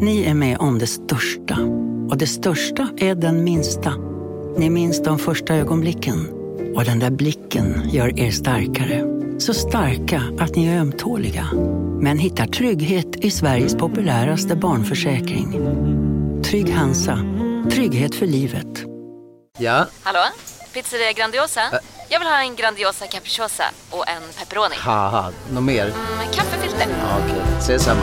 Ni är med om det största. Och det största är den minsta. Ni minns de första ögonblicken. Och den där blicken gör er starkare. Så starka att ni är ömtåliga. Men hittar trygghet i Sveriges populäraste barnförsäkring. Trygg Hansa. Trygghet för livet. Ja, Hallå? Pizzeria Grandiosa? Jag vill ha en Grandiosa capriciosa och en pepperoni. något mer? Med kaffefilter. Ja, Okej, ses samma.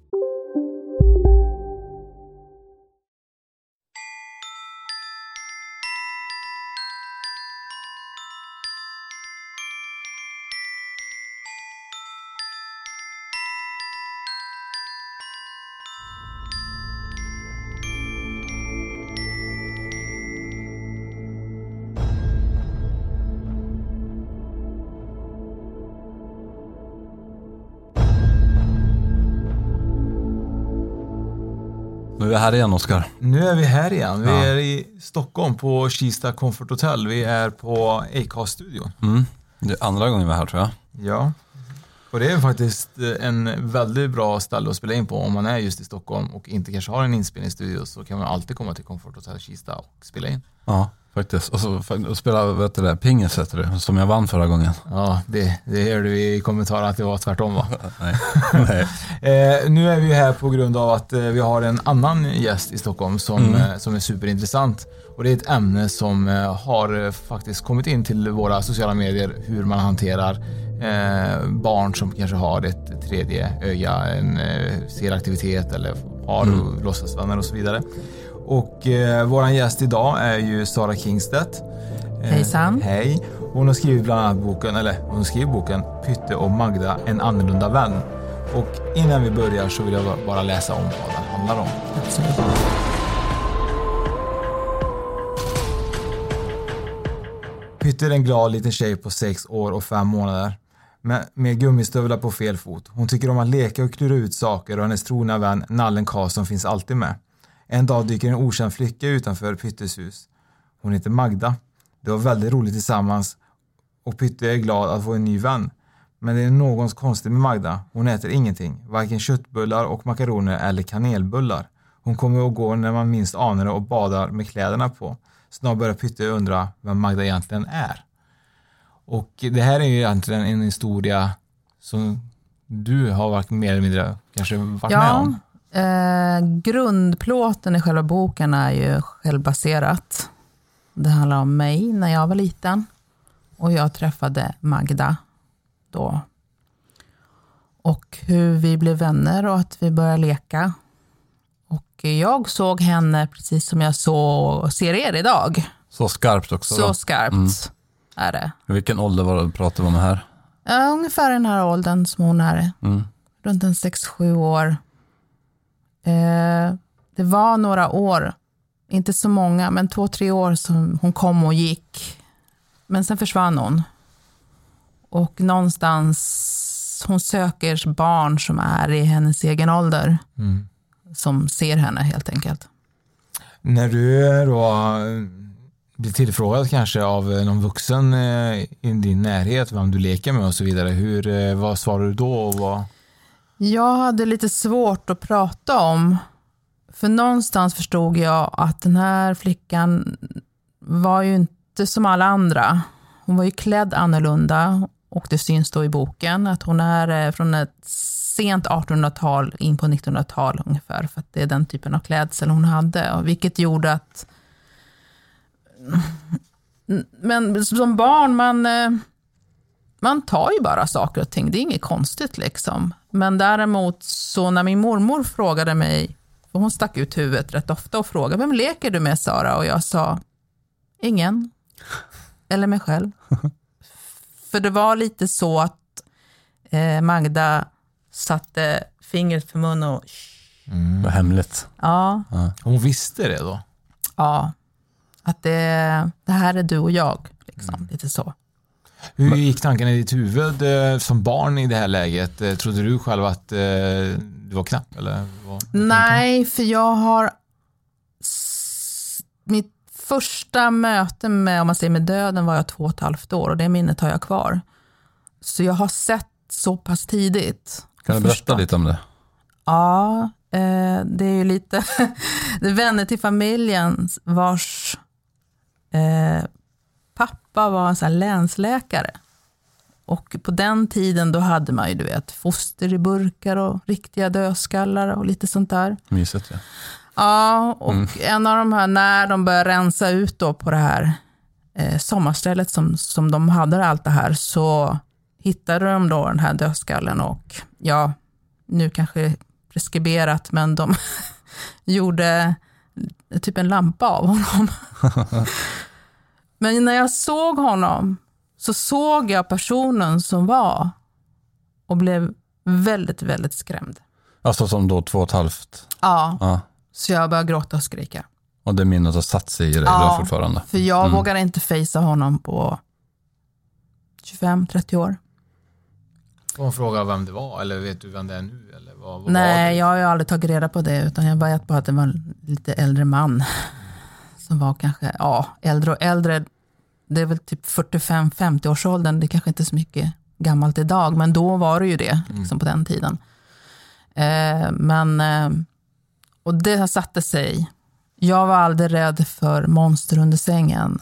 Vi här igen Oskar. Nu är vi här igen. Vi Ja. är i Stockholm på Kista Comfort Hotel. Vi är på Acast-studion. Mm. Det är andra gången vi är här tror jag. Ja. Och det är faktiskt eh, en väldigt bra ställe att spela in på om man är just i Stockholm och inte kanske har en inspelningsstudio så kan man alltid komma till Comfort Hotel Kista och spela in. Ja, faktiskt. Och så och spela, vet du det, pingis heter det, som jag vann förra gången. Ja, det, det hörde vi i kommentaren att det var tvärtom va? Nej. Nej. Eh, nu är vi här på grund av att eh, vi har en annan gäst i Stockholm som, Mm. eh, som är superintressant. Och det är ett ämne som eh, har faktiskt kommit in till våra sociala medier, hur man hanterar eh, barn som kanske har ett tredje öga, en, eh, ser aktivitet eller har Mm. låtsasvänner och så vidare. Och eh, våran gäst idag är ju Sara Kingstedt. Eh, Hejsan. Hej. Hon har skrivit bland annat boken, eller hon skrev boken Pytte och Magda, en annorlunda vän. Och innan vi börjar så vill jag bara läsa om vad den handlar om. Pytte är en glad liten tjej på sex år och fem månader. Med, med gummistövlar på fel fot. Hon tycker om att leka och klura ut saker och hennes trogna vän Nallen Karlsson finns alltid med. En dag dyker en okänd flicka utanför Pyttes hus. Hon heter Magda. Det var väldigt roligt tillsammans och Pytte är glad att få en ny vän. Men det är något konstigt med Magda. Hon äter ingenting. Varken köttbullar och makaroner eller kanelbullar. Hon kommer och går när man minst anar det och badar med kläderna på. Snart börjar Pytte undra vem Magda egentligen är. Och det här är ju egentligen en historia som du har varit mer eller mindre kanske varit med Ja, om. Eh, grundplåten i själva boken är ju självbaserat. Det handlar om mig när jag var liten och jag träffade Magda då. Och hur vi blev vänner och att vi började leka. Och jag såg henne precis som jag såg, ser er idag. Så skarpt också Så då. skarpt Mm. är det. Vilken ålder var det pratar vi om här? Ja, ungefär den här åldern som hon är. Mm. runt en 6-7 år. Eh, det var några år, inte så många, men två, tre år som hon kom och gick. Men sen försvann hon. Och någonstans, hon söker barn som är i hennes egen ålder, Mm. som ser henne helt enkelt. När du då eh, blir tillfrågad kanske av eh, någon vuxen eh, i din närhet, vem du leker med och så vidare, hur, vad svarar du då? Och vad... Jag hade lite svårt att prata om, för någonstans förstod jag att den här flickan var ju inte som alla andra. Hon var ju klädd annorlunda och det syns då i boken att hon är eh, från ett sent 1800-tal in på 1900-tal ungefär, för att det är den typen av klädsel hon hade, vilket gjorde att men som barn, man, eh, man tar ju bara saker och ting. Det är inget konstigt liksom. Men däremot så när min mormor frågade mig, för hon stack ut huvudet rätt ofta och frågade, vem leker du med Sara? Och jag sa, ingen. Eller mig själv. för det var lite så att eh, Magda satte fingret för mun och Det var hemligt. ja, Hon visste det då? ja. Att det, det här är du och jag. Liksom, Lite så. Hur gick tanken i ditt huvud eh, som barn i det här läget? Eh, Trodde du själv att eh, du var knapp? Eller vad, vad Nej, för jag har... Mitt första möte med, om man säger med döden var jag två och ett halvt år och det minnet har jag kvar. Så jag har sett så pass tidigt. Kan du berätta förstått. lite om det? Ja, eh, det är ju lite det är vänner till familjen vars eh, pappa var en sån länsläkare. Och på den tiden då hade man ju du vet, foster i burkar och riktiga dödskallar och lite sånt där. Mysigt ja. Ja, och en av de här, när de började rensa ut då på det här eh, sommarstället som, som de hade allt det här, så hittade de då den här dödskallen och ja, nu kanske preskriberat, men de gjorde typ en lampa av honom. men när jag såg honom så såg jag personen som var och blev väldigt, väldigt skrämd. Alltså som då två och ett halvt. Ja, Ja. så jag började gråta och skrika. Och det minnet har satt sig i dig Ja. fortfarande. För jag Mm. vågar inte fejsa honom på 25-30 år. Får man fråga vem det var? Eller vet du vem det är nu? Eller vad, vad Nej, jag har ju aldrig tagit reda på det, utan jag vet bara att det var en lite äldre man. Som var kanske, ja, äldre och äldre. Det är väl typ 45-50 års åldern. Det kanske inte är så mycket gammalt idag, men då var det ju det, liksom på den tiden. Eh, men, eh, och det satte sig. Jag var aldrig rädd för monster under sängen.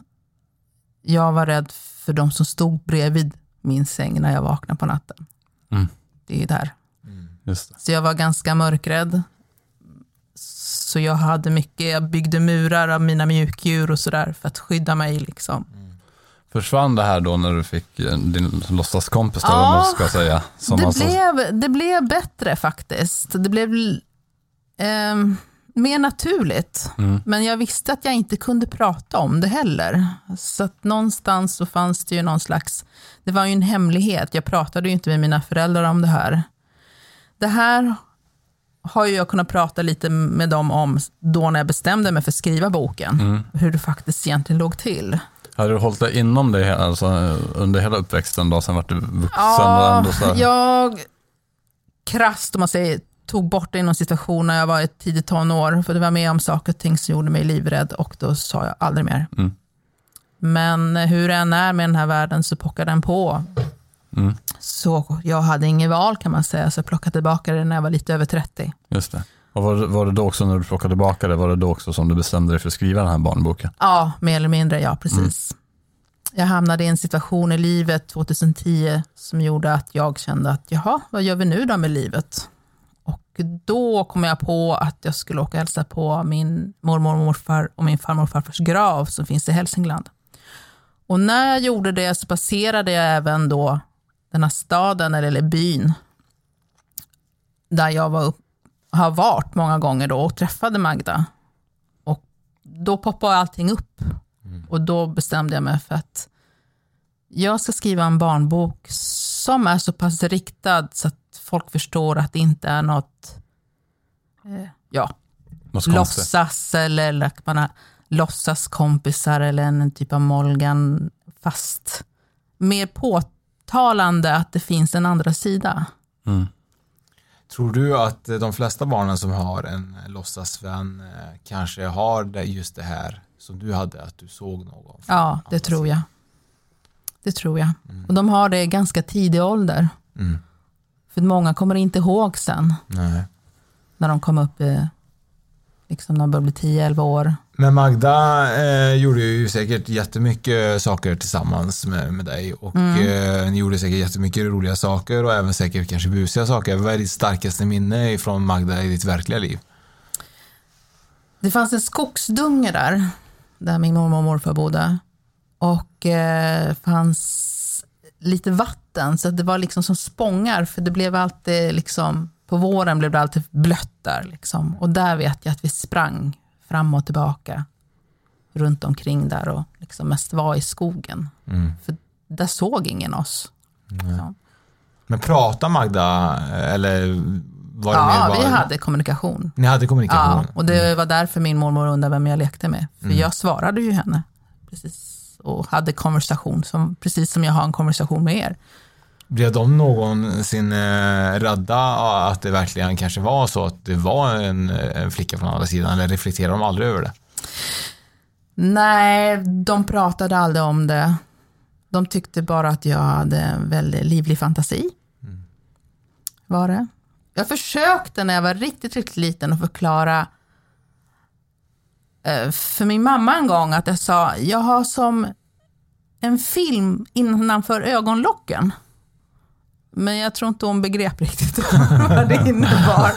Jag var rädd för de som stod bredvid min säng när jag vaknade på natten. Mm. Det är där. Det. Så jag var ganska mörkrädd. Så jag hade mycket, jag byggde murar av mina mjukdjur och sådär för att skydda mig. Liksom. Försvann det här då när du fick eh, din låtsaskompis, Ja, vad man ska säga? Som Det, alltså, blev, det blev bättre faktiskt. Det blev ehm, mer naturligt. Mm. Men jag visste att jag inte kunde prata om det heller. Så att någonstans så fanns det ju någon slags, det var ju en hemlighet. Jag pratade ju inte med mina föräldrar om det här. Det här har ju jag kunnat prata lite med dem om då när jag bestämde mig för att skriva boken. Mm. Hur det faktiskt egentligen låg till. Hade du hållit dig inom det alltså, under hela uppväxten då, sen vart du vuxen? Ja, jag krasst om man säger, tog bort det i någon situation när jag var i ett tidigt tonår, för det var med om saker och ting som gjorde mig livrädd och då sa jag aldrig mer. Mm. Men hur det än är med den här världen så pockar den på. Mm. Så jag hade inget val kan man säga, så jag plockade tillbaka det när jag var lite över 30. Just det. Och var, det- var det då också när du plockade tillbaka det, var det då också som du bestämde dig för att skriva den här barnboken? Ja, mer eller mindre, ja precis. Jag hamnade i en situation i livet 2010 som gjorde att jag kände att jaha, vad gör vi nu då med livet? Och då kom jag på att jag skulle åka och hälsa på min mormor och morfar och min farmor och farfars grav som finns i Hälsingland. Och när jag gjorde det så passerade jag även då den här staden eller byn där jag var upp, har varit många gånger då och träffade Magda. Och då poppade allting upp. Och då bestämde jag mig för att jag ska skriva en barnbok som är så pass riktad så att folk förstår att det inte är något eh, ja, låtsas eller, eller att man har låtsaskompisar eller en typ av Molgan fast. Mer påtalande att det finns en andra sida. Mm. Tror du att de flesta barnen som har en låtsasvän eh, kanske har det, just det här som du hade, att du såg någon? Ja, det tror sidan? jag. Det tror jag. Och de har det i ganska tidig ålder. Mm. För många kommer inte ihåg sen Nej. när de kom upp i, liksom när de började bli 10-11 år. Men Magda eh, gjorde ju säkert jättemycket saker tillsammans med, med dig och eh, ni gjorde säkert jättemycket roliga saker och även säkert kanske busiga saker. Vad är ditt starkaste minne från Magda i ditt verkliga liv? Det fanns en skogsdunge där, där min mormor och morfar bodde. Och eh, fanns lite vatten, så att det var liksom som spångar, för det blev alltid liksom, på våren blev det alltid blött där. Liksom. Och där vet jag att vi sprang fram och tillbaka runt omkring där och liksom mest var i skogen. Mm. För där såg ingen oss. Men pratar Magda, eller Var det Ja, vi hade kommunikation. Ni hade kommunikation? Ja, och det var därför min mormor undrade vem jag lekte med. För Mm. jag svarade ju henne. Precis. Och hade konversation, som, precis som jag har en konversation med er. Blev de någonsin eh, rädda att det verkligen kanske var så att det var en, en flicka från andra sidan eller reflekterade de aldrig över det? Nej, de pratade aldrig om det. De tyckte bara att jag hade en väldigt livlig fantasi. Var det. Jag försökte när jag var riktigt, riktigt liten att förklara eh, för min mamma en gång att jag sa, jag har som en film innanför ögonlocken. Men jag tror inte hon begrep riktigt vad det innebar.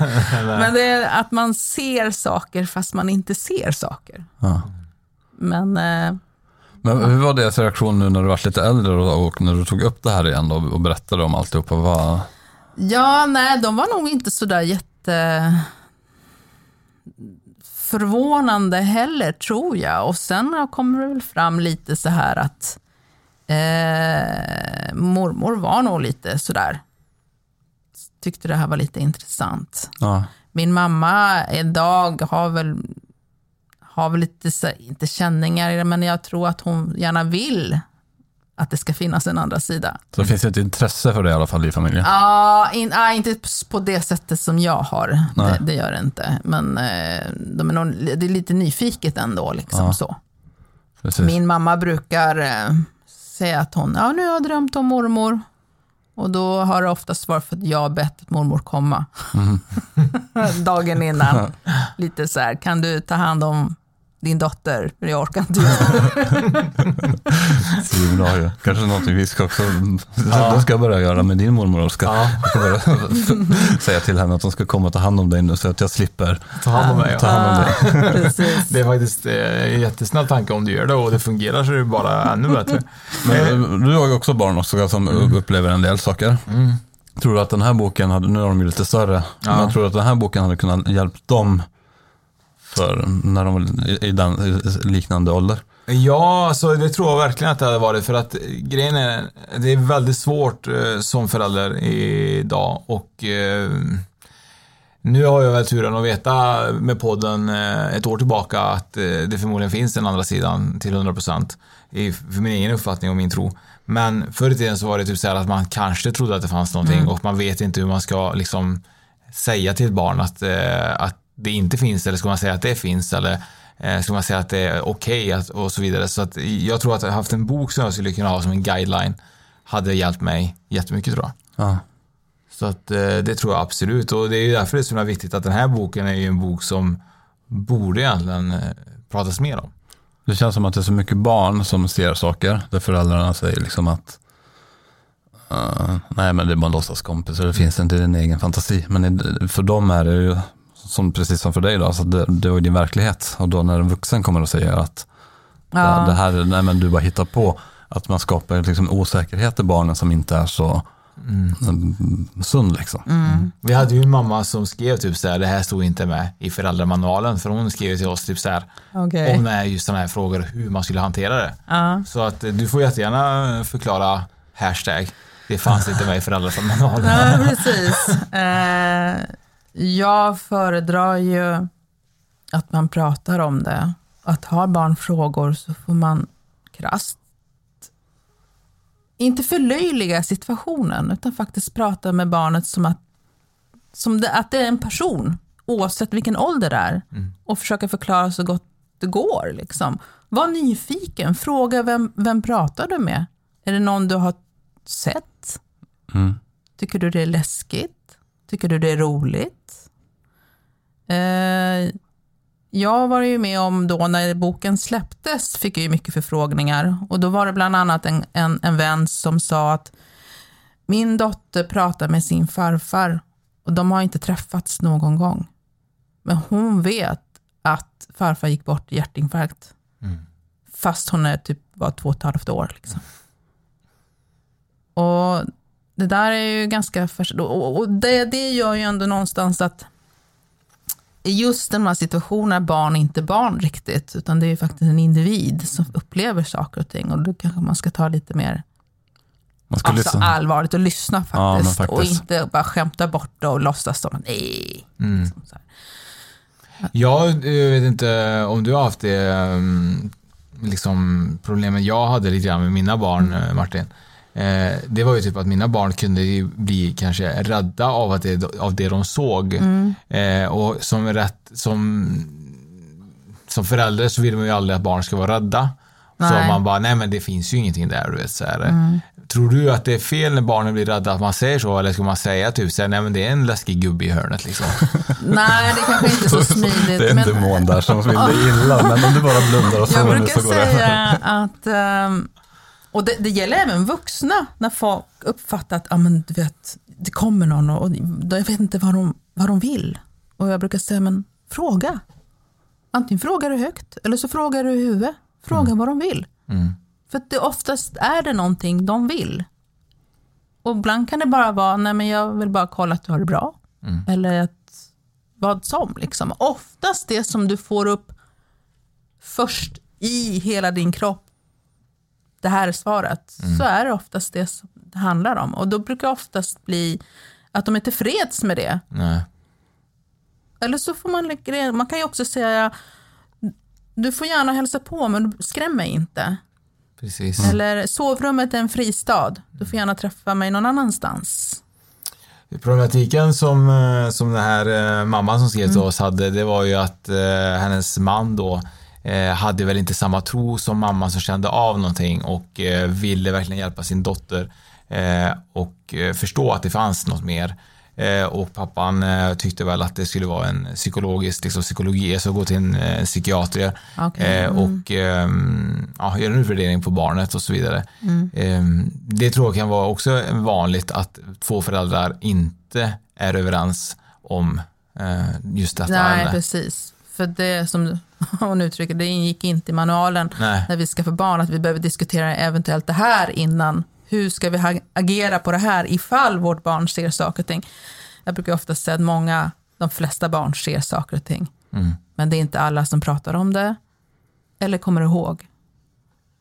Men det är att man ser saker fast man inte ser saker. Ja. Men eh, Men hur var deras reaktion nu när du var lite äldre och, och när du tog upp det här igen då, och berättade om alltihopa? Vad, ja, nej, de var nog inte sådär jätte förvånande heller, tror jag. Och sen kommer det väl fram lite så här att eh, mormor var nog lite sådär, tyckte det här var lite intressant. ja. Min mamma idag har väl, har väl lite, inte känningar i det, men jag tror att hon gärna vill att det ska finnas en andra sida. Så det finns ett intresse för det i alla fall i familjen? Ja, in, ah, inte på det sättet som jag har. Det, det gör det inte. Men eh, de är nog, det är lite nyfiket ändå. Liksom, Ja. så. Precis. Min mamma brukar eh, säga att hon, ja nu har jag drömt om mormor. Och då har det oftast varit för att jag har bett mormor komma. Mm. Dagen innan. Lite så här, kan du ta hand om din dotter? För jag orkar inte. Seminarium. Kanske någonting vi ska också, det ska jag börja göra med din mormor Oskar. Ja. Jag ska börja säga till henne att hon ska komma och ta hand om dig nu så att jag slipper Ta hand om mig. ta hand om dig. Precis. Det är faktiskt eh, en jättesnäll tanke om du gör det och det fungerar så är det bara ännu bättre. Men du har ju också barn också som upplever en del saker. Mm. Tror du att den här boken, hade, nu är de ju lite större, Ja. men tror du att den här boken hade kunnat hjälpa dem för när de var i, den liknande ålder? Ja, så det tror jag verkligen att det hade varit för att grejen är, det är väldigt svårt eh, som förälder idag och eh, nu har jag väl turen att veta med podden eh, ett år tillbaka att det förmodligen finns den andra sidan till 100% i, för min egen uppfattning och min tro. Men förr i tiden så var det typ så här att man kanske trodde att det fanns någonting och man vet inte hur man ska liksom säga till ett barn att, att det inte finns eller ska man säga att det finns eller eh, ska man säga att det är okej att- och så vidare. Så att jag tror att jag haft en bok som jag skulle kunna ha som en guideline hade hjälpt mig jättemycket tror jag. Ja. Så att eh, det tror jag absolut och det är ju därför det är så himla viktigt att den här boken är ju en bok som borde egentligen eh, pratas mer om. Det känns som att det är så mycket barn som ser saker där föräldrarna säger liksom att eh, nej men det är bara en låtsaskompis och det finns inte i din egen fantasi. Men för dem är det ju som, precis som för dig då, alltså det, det var ju din verklighet. Och då när en vuxen kommer och säger att Ja. det här, nej men du bara hittar på, att man skapar liksom osäkerhet i barnen som inte är så mm. sund liksom. Vi hade ju en mamma som skrev typ så här, det här stod inte med i föräldramanualen för hon skrev till oss typ så här Okej. om här, just sådana här frågor hur man skulle hantera det. Ja. Så att eh, du får jättegärna förklara hashtag. Det fanns inte med i föräldramanualen. Ja, precis. Eh, jag föredrar ju att man pratar om det. Att har barn frågor så får man krasst inte förlöjliga situationen, utan faktiskt prata med barnet som att, som det, att det är en person, oavsett vilken ålder det är. Och försöka förklara så gott det går. Liksom. Var nyfiken, fråga vem, vem pratar du med? Är det någon du har sett? Mm. Tycker du det är läskigt? Tycker du det är roligt? Eh, jag var ju med om då när boken släpptes, fick jag ju mycket förfrågningar. Och då var det bland annat en, en, en vän som sa att min dotter pratar med sin farfar och de har inte träffats någon gång. Men hon vet att farfar gick bort i hjärtinfarkt. Fast hon är typ var två och ett halvt år. Liksom. Och det där är ju ganska. Och det, det gör ju ändå någonstans att just den här situationen är barn inte barn riktigt, utan det är ju faktiskt en individ som upplever saker och ting. Och då kanske man ska ta lite mer Man ska alltså lyssna. allvarligt och lyssna Ja, men faktiskt. faktiskt. Och inte bara skämta bort det och låtsas som att nej. Mm. Liksom så här. Ja, jag vet inte om du har haft det mm, liksom problemen jag hade lite grann med mina barn, eh, Martin. Eh, det var ju typ att mina barn kunde ju bli kanske rädda av, att det, av det de såg. Eh, och som, rätt, som, som förälder så vill man ju aldrig att barn ska vara rädda. Så Nej. man bara, nej men det finns ju ingenting där. Du vet, så här. Tror du att det är fel när barnen blir rädda att man säger så? Eller ska man säga typ så här, nej men det är en läskig gubbe i hörnet liksom? Nej, det kanske inte är så smidigt. Det är en men- demon där som vill dig illa, men om du bara blundar och Jag sover nu brukar så går det säga att, ehm, och det, det gäller även vuxna, när folk uppfattar att ah, men, du vet, det kommer någon och, och jag vet inte vad de, vad de vill. Och jag brukar säga, men fråga. Antingen frågar du högt eller så frågar du i huvudet. Fråga vad de vill. Mm. För det oftast är det någonting de vill. Och ibland kan det bara vara, nej men jag vill bara kolla att du har det bra. Eller att, vad som liksom. Oftast det som du får upp först i hela din kropp, det här är svaret, så är det oftast det som det handlar om. Och då brukar det oftast bli att de är tillfreds med det. Nej. Eller så får man, lägga- man kan ju också säga, du får gärna hälsa på men skräm mig inte. Precis. Eller sovrummet är en fristad, du får gärna träffa mig någon annanstans. Problematiken som, eh, som den här eh, mamman som skrev till oss hade, det var ju att eh, hennes man då hade väl inte samma tro som mamman som kände av någonting och eh, ville verkligen hjälpa sin dotter eh, och eh, förstå att det fanns något mer. Eh, och pappan eh, tyckte väl att det skulle vara en psykologisk, liksom psykologi, alltså gå till en eh, psykiater Okej, eh, och ehm, ja, göra en utvärdering på barnet och så vidare. Ehm, det tror jag kan vara också vanligt att två föräldrar inte är överens om eh, just detta Nej, ämne. precis. För det som hon uttrycker, det ingick inte i manualen Nej. när vi ska få barn, att vi behöver diskutera eventuellt det här innan. Hur ska vi agera på det här ifall vårt barn ser saker och ting? Jag brukar ofta säga att många, de flesta barn ser saker och ting. Mm. Men det är inte alla som pratar om det eller kommer ihåg.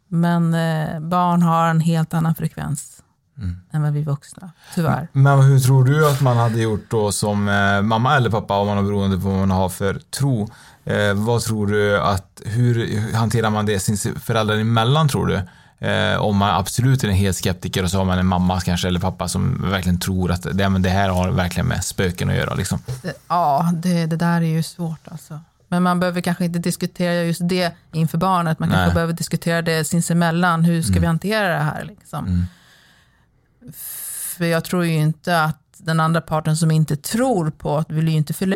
Men eh, barn har en helt annan frekvens Mm. än vad vi vuxna, tyvärr. Men hur tror du att man hade gjort då som eh, mamma eller pappa om man har beroende på vad man har för tro? Eh, vad tror du att, hur, hanterar man det sin föräldrar emellan tror du? Eh, om man absolut är en helt skeptiker och så har man en mamma kanske eller pappa som verkligen tror att det, men det här har verkligen med spöken att göra liksom. Ja, det, det där är ju svårt alltså. Men man behöver kanske inte diskutera just det inför barnet. Man kanske Nej. behöver diskutera det sinsemellan. Hur ska vi hantera det här? Liksom? Mm. För jag tror ju inte att den andra parten som inte tror på att vill ju inte fylla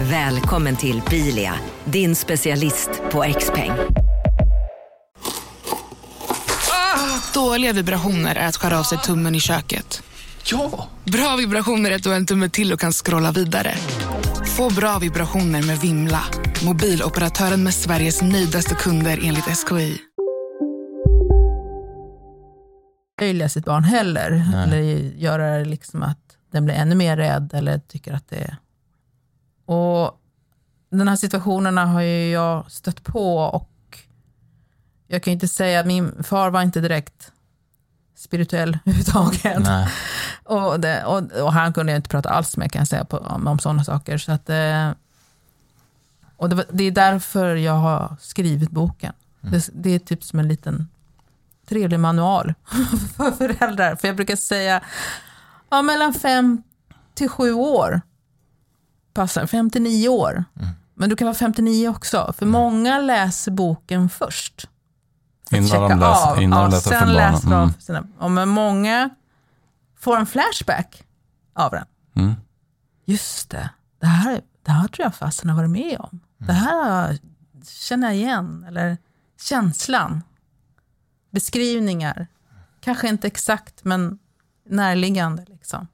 Välkommen till Bilia, din specialist på XPeng. Dåliga vibrationer är att skära av sig tummen i köket. Ja! Bra vibrationer är att du har en tumme till och kan scrolla vidare. Få bra vibrationer med Vimla. Mobiloperatören med Sveriges nöjdaste kunder enligt SKI. löjliga sitt barn heller. Nej. Eller göra det liksom att den blir ännu mer rädd eller tycker att det är... Och den här situationerna har ju jag stött på och jag kan inte säga att min far var inte direkt spirituell överhuvudtaget. Och, det, och, och han kunde jag inte prata alls med kan jag säga på, om, om sådana saker. Så att, eh, och det, var, det är därför jag har skrivit boken. Det, det är typ som en liten trevlig manual för föräldrar. För jag brukar säga, ja, mellan fem till sju år passar, fem till nio år. Men du kan vara 59 också, för många läser boken först. Innan de läser- av. innan ja, sen läser de Mm. sina, och men många får en flashback av den. Mm. Just det, det här, det här tror jag fasen har varit med om. Det här känner jag igen, eller känslan. beskrivningar. Kanske inte exakt, men närliggande. Liksom.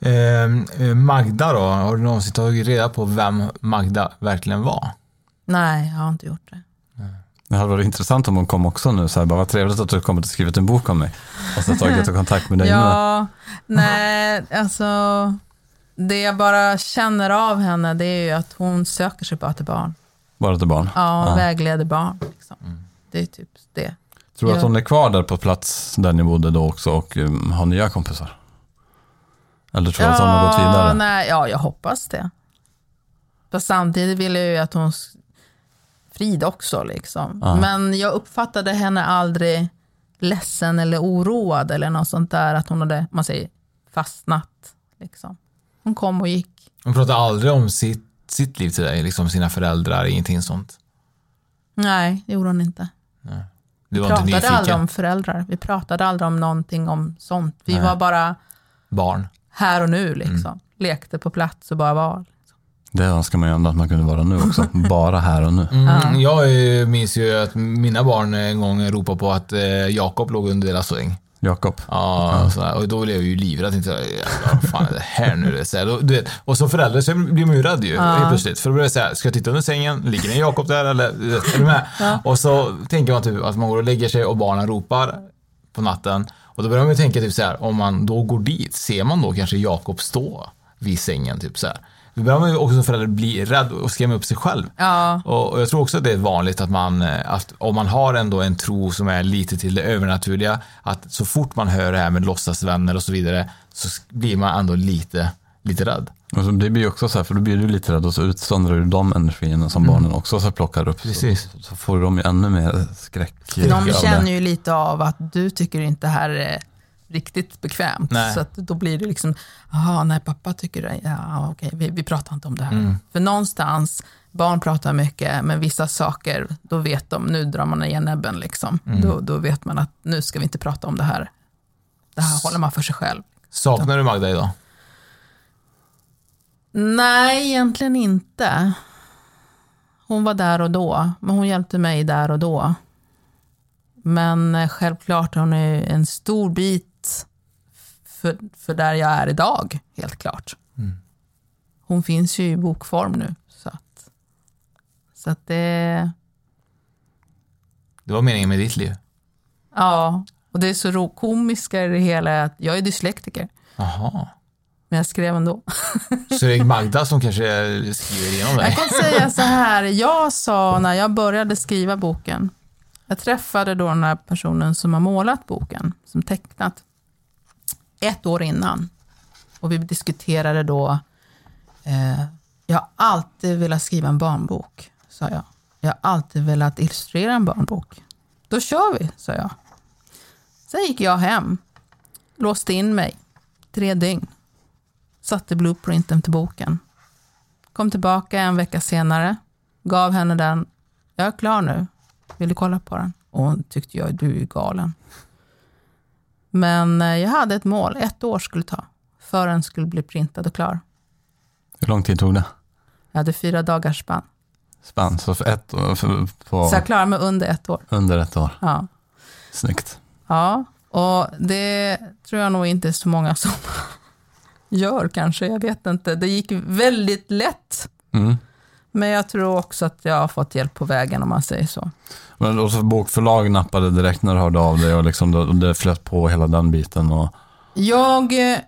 Ehm, eh, Magda då, har du någonsin tagit reda på vem Magda verkligen var? Nej, jag har inte gjort det. Det hade varit intressant om hon kom också nu, så här, bara vad trevligt att du kommit och skrivit en bok om mig. Och så tagit kontakt med dig nu. Ja, nej, alltså det jag bara känner av henne det är ju att hon söker sig bara till barn. Bara till barn? Ja, vägleder barn. Liksom. Det är typ det. Tror du att Ja. hon är kvar där på plats där ni bodde då också och um, har nya kompisar? Eller tror du att hon har gått vidare? Nej, ja, jag hoppas det. Fast samtidigt vill jag ju att hon frid också. Liksom. Ja. Men jag uppfattade henne aldrig ledsen eller oroad eller något sånt där. Att hon hade, man säger, fastnat. Liksom. Hon kom och gick. Hon pratar aldrig om sitt, sitt liv till dig, liksom sina föräldrar, ingenting sånt. Nej, det gjorde hon inte. Du Vi var inte pratade nyfiken. aldrig om föräldrar. Vi pratade aldrig om någonting om sånt. Vi Nej. var bara Barn. Här och nu. Liksom. Mm. Lekte på plats och bara var. Det önskar man ju ändå att man kunde vara nu också. Bara här och nu. Mm, Jag minns ju att mina barn en gång ropade på att eh, Jakob låg under deras säng. Jakob. Ja, här, och då blev jag ju livrädd. Tänkte vad fan är det här nu? Det är så här, du vet, och som förälder så blir man ju rädd ju Ja. helt plötsligt. För då blir det så här, ska jag titta under sängen? Ligger en Jakob där eller? Är du med? Ja. Och så tänker man typ att man går och lägger sig och barnen ropar på natten. Och då börjar man ju tänka typ så här, om man då går dit, ser man då kanske Jakob stå vid sängen? Typ så här. Då börjar man ju också som förälder bli rädd och skrämma upp sig själv. Ja. Och och jag tror också att det är vanligt att man, eh, att om man har ändå en tro som är lite till det övernaturliga, att så fort man hör det här med låtsasvänner och så vidare, så blir man ändå lite, lite rädd. Och så det blir ju också så här, för då blir du lite rädd och så utsöndrar du de energierna som Mm. barnen också så plockar upp. Precis. Så, så får de ju ännu mer skräck. För de känner ju lite av att du tycker inte det här är riktigt bekvämt. Nej. Så att då blir det liksom, jaha, nej pappa tycker det, ja okej, vi, vi pratar inte om det här. Mm. För någonstans, barn pratar mycket, men vissa saker, då vet de, nu drar man igen näbben liksom. Mm. Då, då vet man att nu ska vi inte prata om det här. Det här håller man för sig själv. Saknar du Magda idag? Nej, egentligen inte. Hon var där och då, men hon hjälpte mig där och då. Men eh, självklart, hon är en stor bit för, för där jag är idag, helt klart. Mm. Hon finns ju i bokform nu. Så att, så att det, Det var meningen med ditt liv. ja, och det är så komiska i det hela, att jag är dyslektiker, Jaha. Men jag skrev ändå. Så det är Magda som kanske skriver igenom dig? Jag kan säga så här, jag sa när jag började skriva boken, jag träffade då den här personen som har målat boken, som tecknat, ett år innan. Och vi diskuterade då, eh, jag har alltid velat skriva en barnbok, sa jag. Jag har alltid velat illustrera en barnbok. Då kör vi, sa jag. Sen gick jag hem, låste in mig, tre dygn, satte blueprinten till boken. Kom tillbaka en vecka senare, gav henne den. Jag är klar nu. Vill du kolla på den? Och hon tyckte jag, du är galen. Men eh, jag hade ett mål, ett år skulle ta, för den skulle bli printad och klar. Hur lång tid tog det? Jag hade fyra dagars spann. Spann, så för ett år, för, på, Så jag klarade mig under ett år. under ett år. Ja. Snyggt. ja, och det tror jag nog inte är så många som gör kanske, jag vet inte. Det gick väldigt lätt, Mm. men jag tror också att jag har fått hjälp på vägen om man säger så. Men och så bokförlag nappade direkt när du hörde av dig och liksom det, det flöt på hela den biten. Och, Jag eh,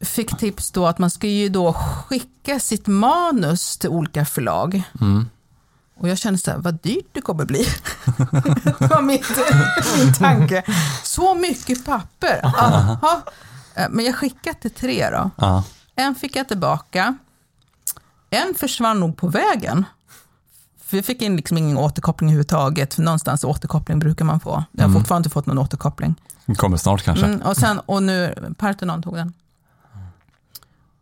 fick tips då att man ska ju då skicka sitt manus till olika förlag. mm. Och jag kände så här, vad dyrt det kommer bli. det var mitt, min tanke. Så mycket papper. Aha. Eh, Men jag skickade till tre då. ja. En fick jag tillbaka. En försvann nog på vägen. För jag fick in liksom ingen återkoppling överhuvudtaget. För någonstans återkoppling brukar man få. Jag har Mm. fortfarande inte fått någon återkoppling. Det kommer snart kanske. Mm, och, sen, och nu, Parthenon tog den.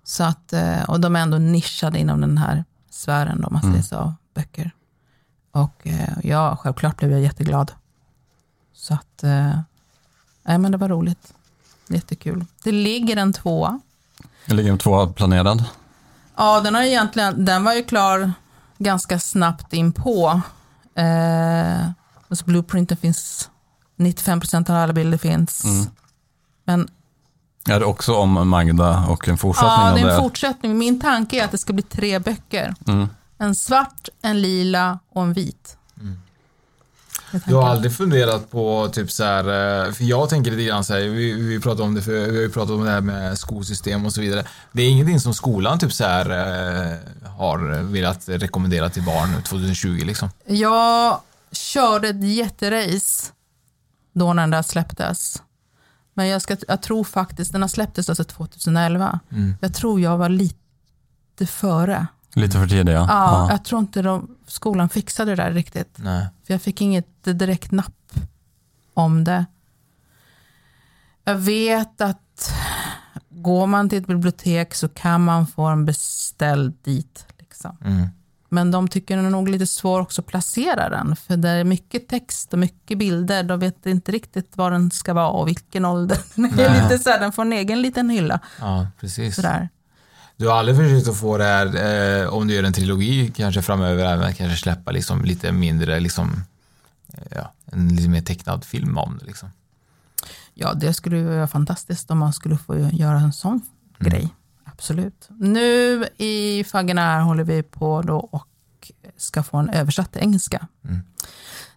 Så att, eh, och de är ändå nischade inom den här sfären, då, man säger Mm. så, böcker. Och eh, ja, självklart blev jag jätteglad. Så att, nej men det var roligt. Jättekul. Det ligger en tvåa. Det ligger en tvåa planerad. Ja, den, har egentligen, den var ju klar ganska snabbt in på. Eh, Alltså blueprinten finns, 95% av alla bilder finns. Mm. Men Är det också om Magda och en fortsättning ja, det är en fortsättning. Min tanke är att det ska bli tre böcker. Mm. En svart, en lila och en vit. Jag Du har aldrig funderat på typ så här, eh, för jag tänker lite grann så här, vi, vi pratade om det för, vi har ju pratat om det här med skolsystem och så vidare. Det är ingenting som skolan typ så här eh, har velat rekommendera till barn 2020 liksom. Jag körde ett jätterace då när den där släpptes. Men jag, ska, jag tror faktiskt, den har släpptes alltså 2011. Mm. Jag tror jag var lite före. Lite för tidigt ja. Ja, Jag tror inte de, skolan fixade det där riktigt. Nej. För jag fick inget direkt napp om det. Jag vet att går man till ett bibliotek så kan man få en beställd dit. Liksom. Mm. Men de tycker det är nog lite svårt också att placera den. För det är mycket text och mycket bilder. De vet inte riktigt var den ska vara och vilken ålder. Den, är lite så här, den får en egen liten hylla. Ja, precis. Sådär. Du har aldrig försökt att få det här, eh, om du gör en trilogi kanske framöver, även kanske släppa liksom lite mindre, liksom, eh, ja, en lite mer tecknad film om det liksom. Ja, det skulle vara fantastiskt om man skulle få göra en sån grej. Absolut. Nu i Faggenär håller vi på då och ska få en översatt till engelska. Mm.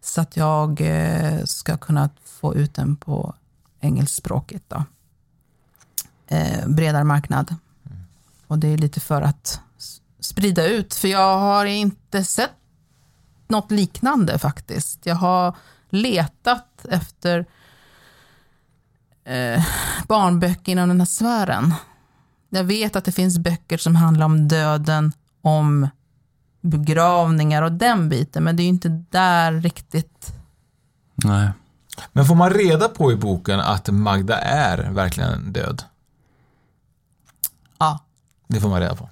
Så att jag eh, ska kunna få ut den på engelskspråket. Då. Eh, bredare marknad. Och det är lite för att sprida ut, för jag har inte sett något liknande faktiskt. Jag har letat efter eh, barnböcker inom den här sfären. Jag vet att det finns böcker som handlar om döden, om begravningar och den biten, men det är ju inte där riktigt. Nej. Men får man reda på i boken att Magda är verkligen död? Ja. Det får man reda på.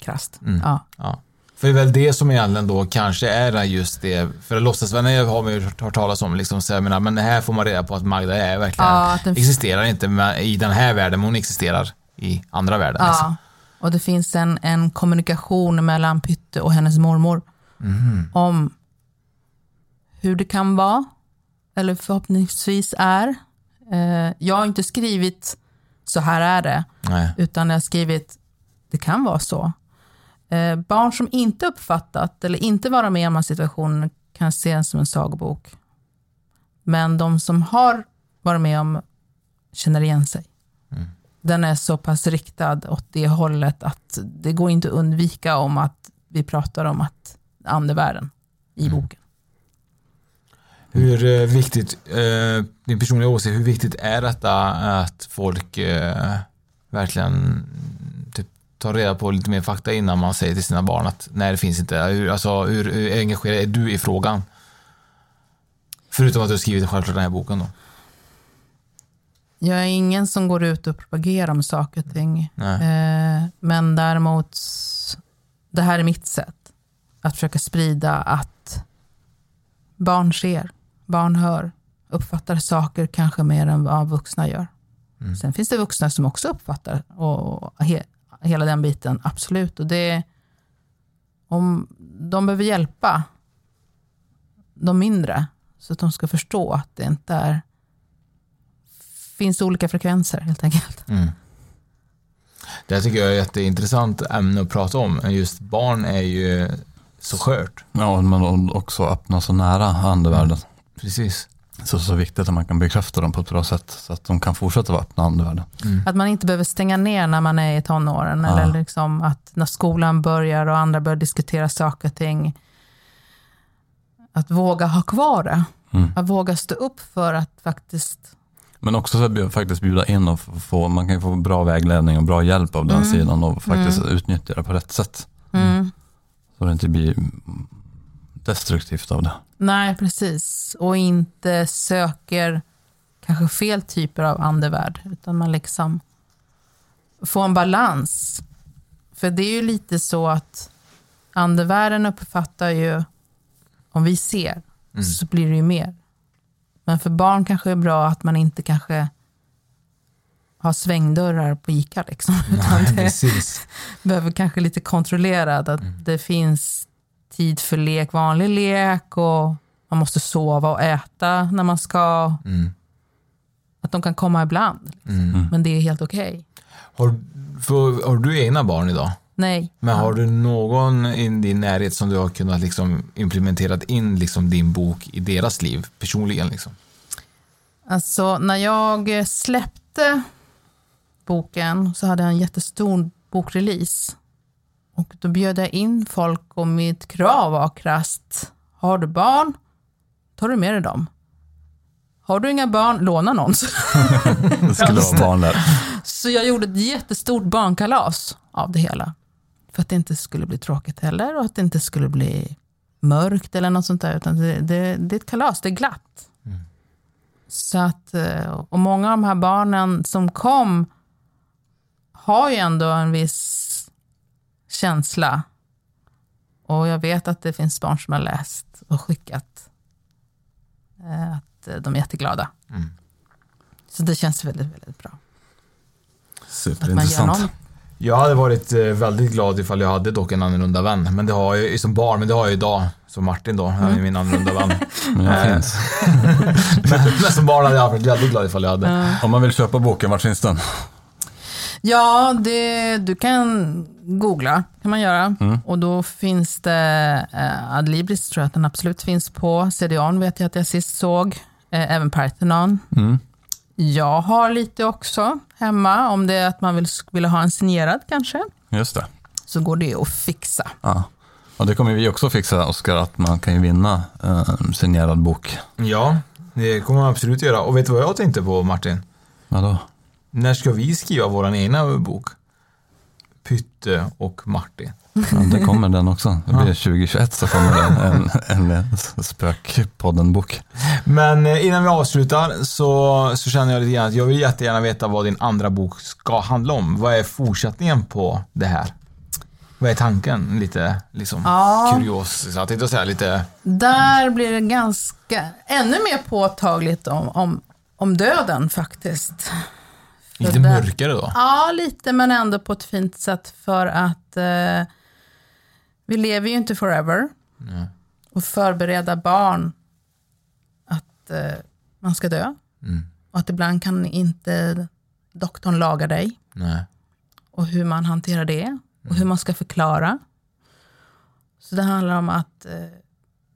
Krasst. Mm. Ja. Ja. För det är väl det som egentligen då kanske är just det, för låtsasvänner har man ju hört talas om, liksom, så jag menar, men här får man reda på att Magda är verkligen, Ja, den- existerar inte i den här världen, men hon existerar i andra världen. Liksom. Ja. Och det finns en, en kommunikation mellan Pytte och hennes mormor Mhm. om hur det kan vara, eller förhoppningsvis är. Eh, jag har inte skrivit så här är det, Nej. utan jag har skrivit det kan vara så. Eh, barn som inte uppfattat eller inte vara med om en situation kan se den som en sagobok. Men de som har varit med om känner igen sig. Den är så pass riktad åt det hållet att det går inte att undvika om att vi pratar om att andevärlden i boken. Hur eh, viktigt, eh, din personliga åsikt, hur viktigt är detta att folk eh, verkligen typ, tar reda på lite mer fakta innan man säger till sina barn att nej, det finns inte. Hur, alltså, hur, hur engagerad är du i frågan? Förutom att du har skrivit självklart den här boken då. Jag är ingen som går ut och propagerar om saker och ting. Eh, men däremot, det här är mitt sätt att försöka sprida att barn ser, barn hör, uppfattar saker kanske mer än vad vuxna gör. Mm. Sen finns det vuxna som också uppfattar och he, hela den biten, absolut. Och det, om de behöver hjälpa de mindre så att de ska förstå att det inte är finns olika frekvenser helt enkelt. Mm. Det här tycker jag är ett jätteintressant ämne att prata om. Just barn är ju så skört. Ja, men också öppna så nära andevärlden. Precis. Så, så viktigt att man kan bekräfta dem på ett bra sätt så att de kan fortsätta vara öppna andevärlden. Att man inte behöver stänga ner när man är i tonåren. Ja. Eller liksom att när skolan börjar och andra börjar diskutera saker och ting. Att våga ha kvar det. Mm. Att våga stå upp för att faktiskt... Men också så att faktiskt bjuda in och få, man kan ju få bra vägledning och bra hjälp av den Mm. sidan och faktiskt Mm. utnyttja det på rätt sätt. Mm. Så det inte blir destruktivt av det. Nej, precis. Och inte söker kanske fel typer av andevärld. Utan man liksom får en balans. För det är ju lite så att andevärlden uppfattar ju, om vi ser, Mm. så blir det ju mer. Men för barn kanske det är bra att man inte kanske har svängdörrar på ICA. Liksom, utan Nej, det precis. behöver kanske lite kontrollerad, att det finns tid för lek, vanlig lek och man måste sova och äta när man ska. Mm. Att de kan komma ibland. Mm. Men det är helt okej. Har, för, har du egna barn idag? Nej. Men har du någon i din närhet som du har kunnat liksom implementerat in liksom din bok i deras liv personligen? Liksom? Alltså när jag släppte boken så hade jag en jättestor bokrelease. Och då bjöd jag in folk och mitt krav var krasst. Har du barn, tar du med dig dem. Har du inga barn, låna någon. Det skulle vara barn där. Så jag gjorde ett jättestort barnkalas av det hela. För att det inte skulle bli tråkigt heller och att det inte skulle bli mörkt eller något sånt där. Utan det, det, det är ett kalas, det är glatt. Så att, eh, och många av de här barnen som kom har ju ändå en viss känsla. Och jag vet att det finns barn som har läst och skickat eh, att eh, de är jätteglada. Mm. Så det känns väldigt, väldigt bra. Superintressant. Jag hade varit eh, väldigt glad ifall jag hade dock en annorlunda vän. Men det har jag ju som barn, men det har jag idag. Som Martin då, han är min annorlunda vän. Men finns. men, men som barn hade jag varit väldigt glad ifall jag hade. Om man vill köpa boken, vart finns den? Ja, det, du kan googla, kan man göra. Mm. Och då finns det, eh, Adlibris tror jag att den absolut finns på. CDON vet jag att jag sist såg. Eh, även Parthenon. Mm. Jag har lite också hemma, om det är att man vill, vill ha en signerad kanske. Just det. Så går det att fixa. Ja. Och det kommer vi också fixa, Oskar, att man kan ju vinna eh, signerad bok. Ja, det kommer man absolut göra. Och vet du vad jag tänkte på Martin? Vadå? När ska vi skriva vår egna bok? Pytte och Martin. Ja, det kommer den också. Det blir 2021 så kommer det en, en Spökpodden-bok. Men eh, innan vi avslutar så, så känner jag lite grann att jag vill jättegärna veta vad din andra bok ska handla om. Vad är fortsättningen på det här? Vad är tanken? Lite liksom Ja. kurios. Så jag tänkte säga lite... Där blir det ganska, ännu mer påtagligt om, om, om döden faktiskt. Lite mörkare då? Ja, lite men ändå på ett fint sätt för att eh, vi lever ju inte forever. Nej. Och förbereda barn att eh, man ska dö. Mm. Och att ibland kan inte doktorn laga dig. Nej. Och hur man hanterar det. Och hur man ska förklara. Så det handlar om att eh,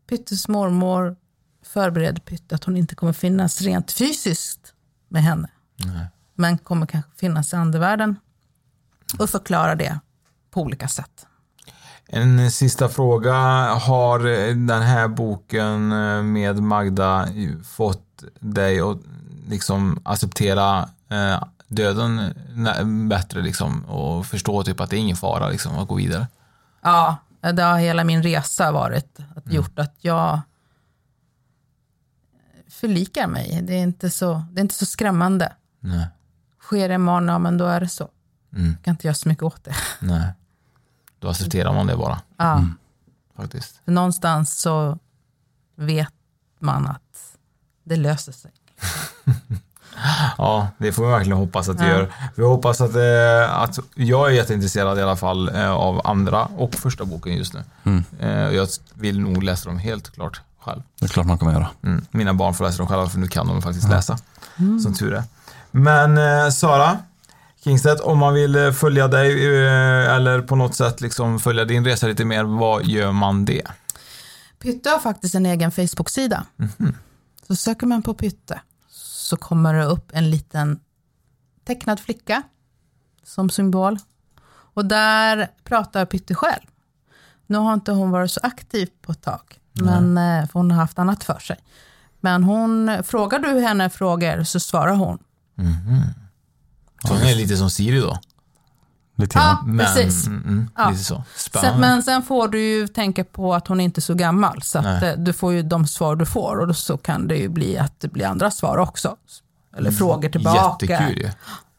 Pyttes mormor förbereder Pytte att hon inte kommer finnas rent fysiskt med henne. Nej. Men kommer kanske finnas i andevärlden. Och förklara det på olika sätt. En sista fråga. Har den här boken eh, med Magda fått dig att liksom acceptera eh, döden bättre liksom och förstå typ att det är ingen fara liksom att gå vidare? Ja, det har hela min resa varit att gjort att jag förlikar mig. Det är inte så, det är inte så skrämmande. Nej. Sker det imorgon, ja men då är det så. Mm. Jag kan inte göra så mycket åt det. Nej. Då accepterar man det bara. Ja. Faktiskt. För någonstans så vet man att det löser sig. Ja, det får vi verkligen hoppas att det Ja. gör. Vi hoppas att, eh, att jag är jätteintresserad i alla fall eh, av andra och första boken just nu. Mm. Eh, jag vill nog läsa dem helt klart själv. Det är klart man kommer göra. Mm. Mina barn får läsa dem själva för nu kan de faktiskt läsa. Som tur är. Men eh, Sara Kingstedt, om man vill eh, följa dig eh, eller på något sätt liksom följa din resa lite mer, vad gör man det? Pytte har faktiskt en egen Facebook-sida. Mhm. Så söker man på Pytte så kommer det upp en liten tecknad flicka som symbol. Och där pratar Pytte själv. Nu har inte hon varit så aktiv på ett tag, men, eh, för hon har haft annat för sig. Men hon, frågar du henne frågor så svarar hon. Mhm. Så hon är lite som Siri då? Lite Ja, Men, precis. Mm, mm, Ja. Lite så. Sen, men sen får du ju tänka på att hon är inte är så gammal, så att Nej. eh, du får ju de svar du får och så kan det ju bli att det blir andra svar också. Eller frågor tillbaka. Jättekul ju.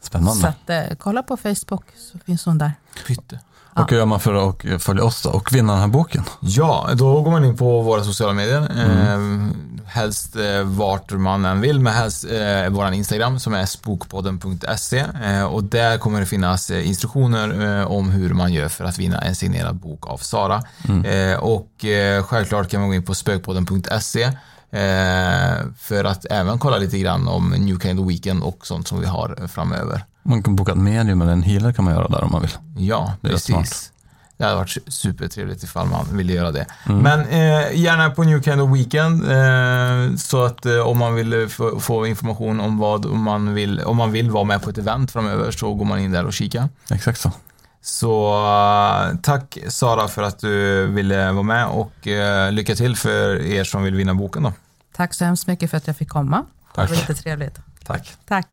Spännande. Så att, eh, kolla på Facebook så finns hon där. Pytte. Och vad gör man för att följa oss då och vinna den här boken? Ja, då går man in på våra sociala medier. Eh, helst eh, vart man än vill, men helst eh, våran Instagram som är spokpodden.se. Eh, och där kommer det finnas eh, instruktioner eh, om hur man gör för att vinna en signerad bok av Sara. Eh, och självklart kan man gå in på spökpodden.se för att även kolla lite grann om New Kind of Weekend och sånt som vi har framöver. Man kan boka ett medium eller en healer kan man göra där om man vill. Ja, Det precis. Det hade varit supertrevligt ifall man ville göra det. Men eh, gärna på New Kind of Weekend eh, så att eh, om man vill eh, få, information om vad man vill, om man vill vara med på ett event framöver så går man in där och kika. Exakt så. Så eh, tack Sara för att du ville vara med och eh, lycka till för er som vill vinna boken då. Tack så hemskt mycket för att jag fick komma. Tack. Det var jättetrevligt. Tack. Tack.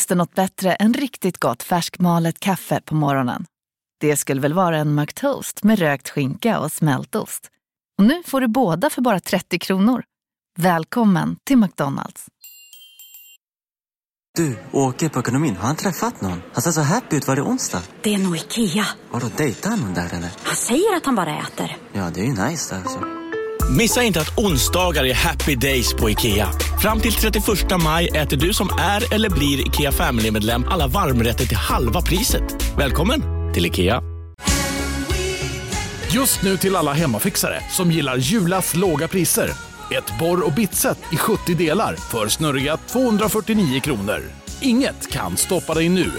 Finns det något bättre än riktigt gott färskmalet kaffe på morgonen? Det skulle väl vara en McToast med rökt skinka och smältost. Och nu får du båda för bara 30 kronor. Välkommen till McDonalds. Du, åker på ekonomin. Har han träffat någon? Han ser så happy ut. Var det onsdag? Det är nog Ikea. Vadå, dejtar han någon där eller? Han säger att han bara äter. Ja, det är ju nice där alltså. Missa inte att onsdagar är happy days på IKEA. Fram till 31 maj äter du som är eller blir IKEA Family-medlem alla varmrätter till halva priset. Välkommen till IKEA. Just nu till alla hemmafixare som gillar Julas låga priser. Ett borr och bitset i 70 delar för snurriga 249 kronor. Inget kan stoppa dig nu.